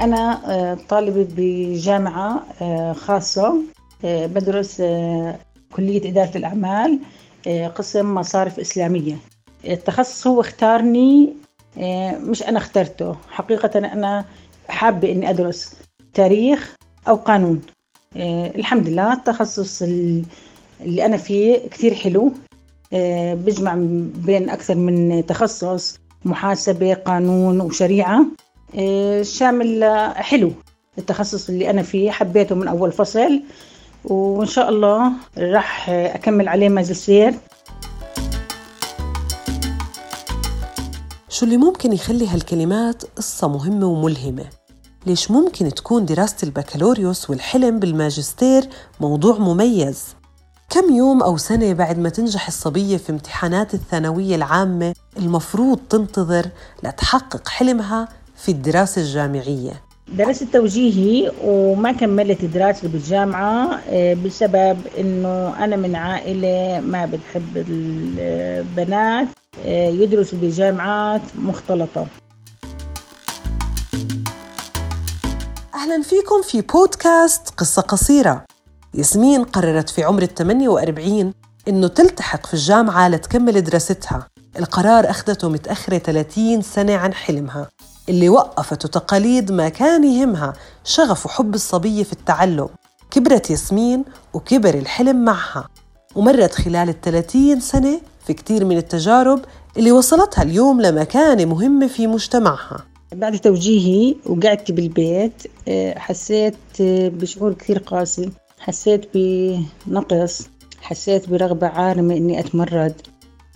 أنا آه، طالبة بجامعة آه، خاصة آه، بدرس كلية إدارة الأعمال قسم مصارف إسلامية. التخصص هو اختارني مش أنا اخترته. حقيقة أنا حابة إني أدرس تاريخ أو قانون. الحمد لله التخصص اللي أنا فيه كثير حلو. بجمع بين أكثر من تخصص محاسبة قانون وشريعة. شامل حلو التخصص اللي أنا فيه حبيته من أول فصل وإن شاء الله راح أكمل عليه ماجستير شو اللي ممكن يخلي هالكلمات قصة مهمة وملهمة؟ ليش ممكن تكون دراسة البكالوريوس والحلم بالماجستير موضوع مميز؟ كم يوم أو سنة بعد ما تنجح الصبية في امتحانات الثانوية العامة المفروض تنتظر لتحقق حلمها في الدراسة الجامعية؟ درست توجيهي وما كملت دراستي بالجامعة آه، بسبب إنه أنا من عائلة ما بتحب البنات آه، يدرسوا بجامعات مختلطة. أهلا فيكم في بودكاست قصة قصيرة. ياسمين قررت في عمر ال 48 إنه تلتحق في الجامعة لتكمل دراستها. القرار أخذته متأخرة 30 سنة عن حلمها. اللي وقفته تقاليد ما كان يهمها شغف وحب الصبية في التعلم. كبرت ياسمين وكبر الحلم معها ومرت خلال الثلاثين سنة في كتير من التجارب اللي وصلتها اليوم لمكانة مهمة في مجتمعها. بعد توجيهي وقعدت بالبيت آه، حسيت آه، بشعور كثير قاسي. حسيت بنقص حسيت برغبة عارمة إني أتمرد.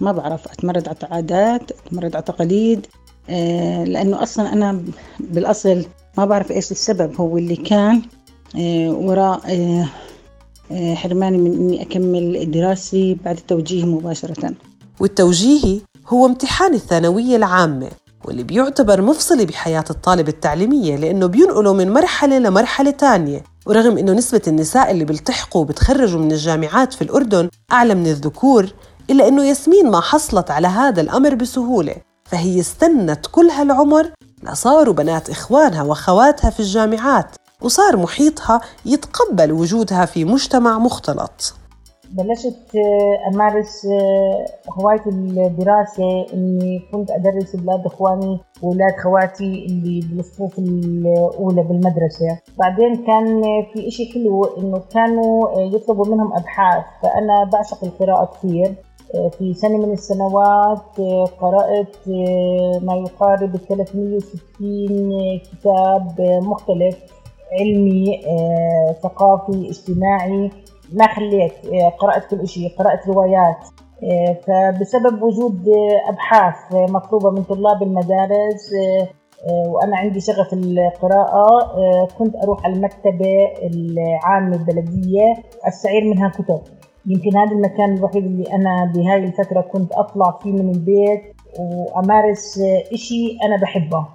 ما بعرف أتمرد على عادات أتمرد على تقاليد لأنه أصلا أنا بالأصل ما بعرف إيش السبب. هو اللي كان آه، وراء آه، حرماني من إني أكمل دراستي بعد التوجيه مباشرة. والتوجيهي هو امتحان الثانوية العامة واللي بيعتبر مفصلي بحياة الطالب التعليمية لأنه بينقله من مرحلة لمرحلة تانية. ورغم أنه نسبة النساء اللي بيلتحقوا وبتخرجوا من الجامعات في الأردن أعلى من الذكور إلا أنه ياسمين ما حصلت على هذا الأمر بسهولة. فهي استنت كل هالعمر لصاروا بنات إخوانها وأخواتها في الجامعات وصار محيطها يتقبل وجودها في مجتمع مختلط. بلشت آه، أمارس آه، هواية الدراسة إني كنت أدرس أولاد إخواني وأولاد خواتي اللي بالصفوف الأولى بالمدرسة. بعدين كان في إشي حلو إنه كانوا آه، يطلبوا منهم أبحاث فأنا بعشق القراءة كثير. في سنة من السنوات قرأت ما يقارب 360 كتاب مختلف علمي ثقافي اجتماعي. ما خليت قرأت كل شيء قرأت روايات. فبسبب وجود أبحاث مطلوبة من طلاب المدارس وأنا عندي شغف القراءة كنت أروح على المكتبة العامة البلدية أستعير منها كتب. يمكن هذا المكان الوحيد اللي أنا بهاي الفترة كنت أطلع فيه من البيت وأمارس إشي أنا بحبه.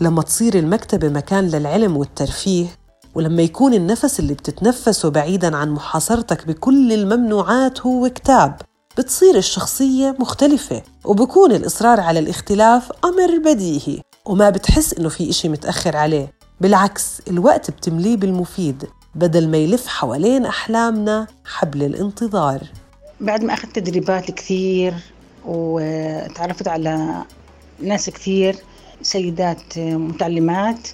لما تصير المكتبة مكان للعلم والترفيه ولما يكون النفس اللي بتتنفسه بعيدا عن محاصرتك بكل الممنوعات هو كتاب بتصير الشخصية مختلفة وبكون الإصرار على الاختلاف أمر بديهي وما بتحس إنه في إشي متأخر عليه. بالعكس الوقت بتمليه بالمفيد بدل ما يلف حوالين أحلامنا حبل الانتظار. بعد ما أخذت تدريبات كثير وتعرفت على ناس كثير سيدات متعلمات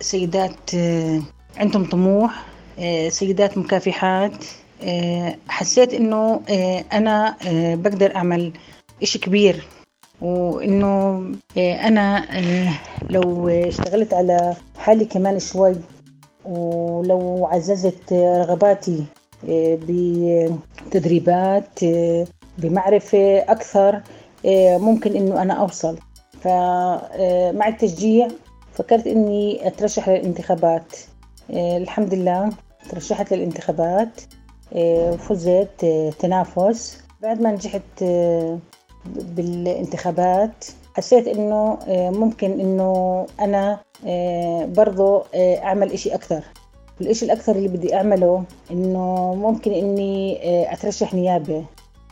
سيدات عندهم طموح سيدات مكافحات حسيت إنه أنا بقدر أعمل إشي كبير. وإنه أنا لو اشتغلت على حالي كمان شوي ولو عززت رغباتي بتدريبات بمعرفة أكثر ممكن إنه أنا أوصل. فمع التشجيع فكرت إني أترشح للانتخابات. الحمد لله ترشحت للانتخابات فزت تنافس. بعد ما نجحت بالانتخابات. حسيت إنه ممكن إنه أنا برضو أعمل إشي أكثر. الإشي الأكثر اللي بدي أعمله إنه ممكن إني أترشح نيابة.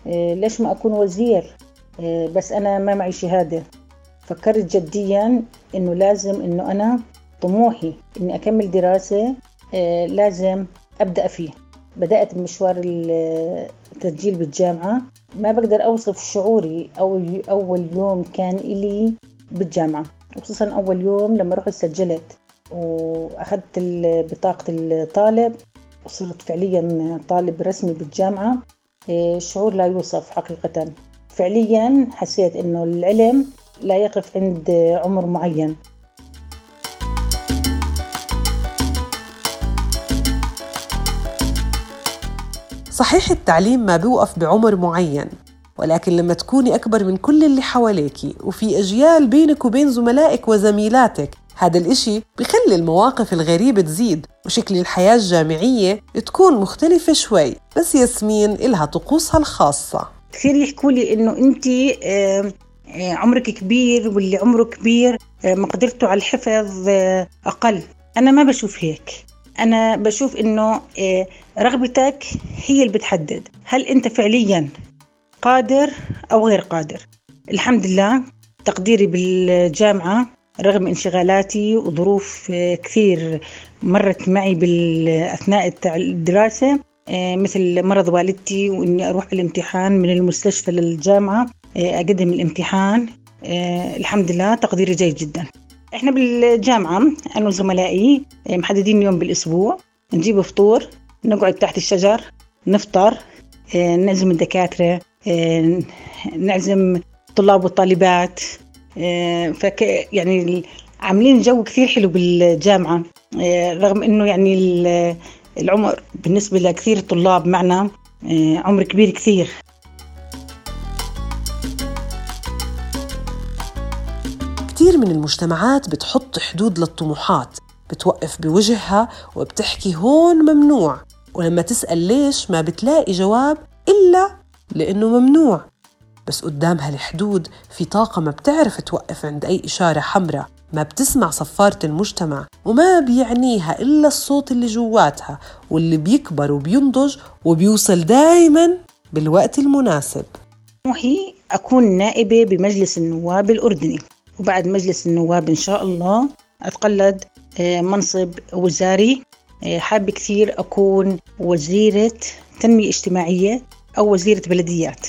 ليش ما أكون وزير؟ آه، بس أنا ما معي شهادة. فكرت جديا إنه لازم إنه أنا طموحي إني أكمل دراسة آه، لازم أبدأ فيه. بدأت مشوار التسجيل بالجامعة. ما بقدر أوصف شعوري أول أول يوم كان إلي بالجامعة خصوصا أول يوم لما رحت سجلت وأخذت بطاقة الطالب وصرت فعليا طالب رسمي بالجامعة إيه، شعور لا يوصف حقيقة. فعليا حسيت إنه العلم لا يقف عند عمر معين. صحيح التعليم ما بيوقف بعمر معين ولكن لما تكوني أكبر من كل اللي حواليكي وفي أجيال بينك وبين زملائك وزميلاتك هذا الإشي بخلي المواقف الغريبة تزيد وشكل الحياة الجامعية تكون مختلفة شوي بس ياسمين إلها طقوسها الخاصة. كثير يحكوا لي إنه أنت عمرك كبير واللي عمره كبير مقدرته على الحفظ أقل. أنا ما بشوف هيك. أنا بشوف إنه رغبتك هي اللي بتحدد هل أنت فعليا قادر أو غير قادر. الحمد لله تقديري بالجامعة رغم انشغالاتي وظروف كثير مرت معي أثناء الدراسة مثل مرض والدتي وإني أروح الامتحان من المستشفى للجامعة أقدم الامتحان الحمد لله تقديري جيد جدا. إحنا بالجامعة أنا وزملائي محددين يوم بالأسبوع. نجيب فطور نقعد تحت الشجر نفطر نعزم الدكاترة نعزم الطلاب والطالبات فك يعني عاملين جو كثير حلو بالجامعة رغم إنه يعني العمر بالنسبة لكثير طلاب معنا عمر كبير كثير. كثير من المجتمعات بتحط حدود للطموحات بتوقف بوجهها وبتحكي هون ممنوع. ولما تسأل ليش ما بتلاقي جواب إلا لأنه ممنوع. بس قدام هالحدود في طاقة ما بتعرف توقف عند أي إشارة حمراء ما بتسمع صفارة المجتمع وما بيعنيها إلا الصوت اللي جواتها واللي بيكبر وبينضج وبيوصل دايما بالوقت المناسب. طموحي أكون نائبة بمجلس النواب الأردني. وبعد مجلس النواب إن شاء الله أتقلد آه، منصب وزاري. آه، حابة كثير أكون وزيرة تنمية اجتماعية أو وزيرة بلديات.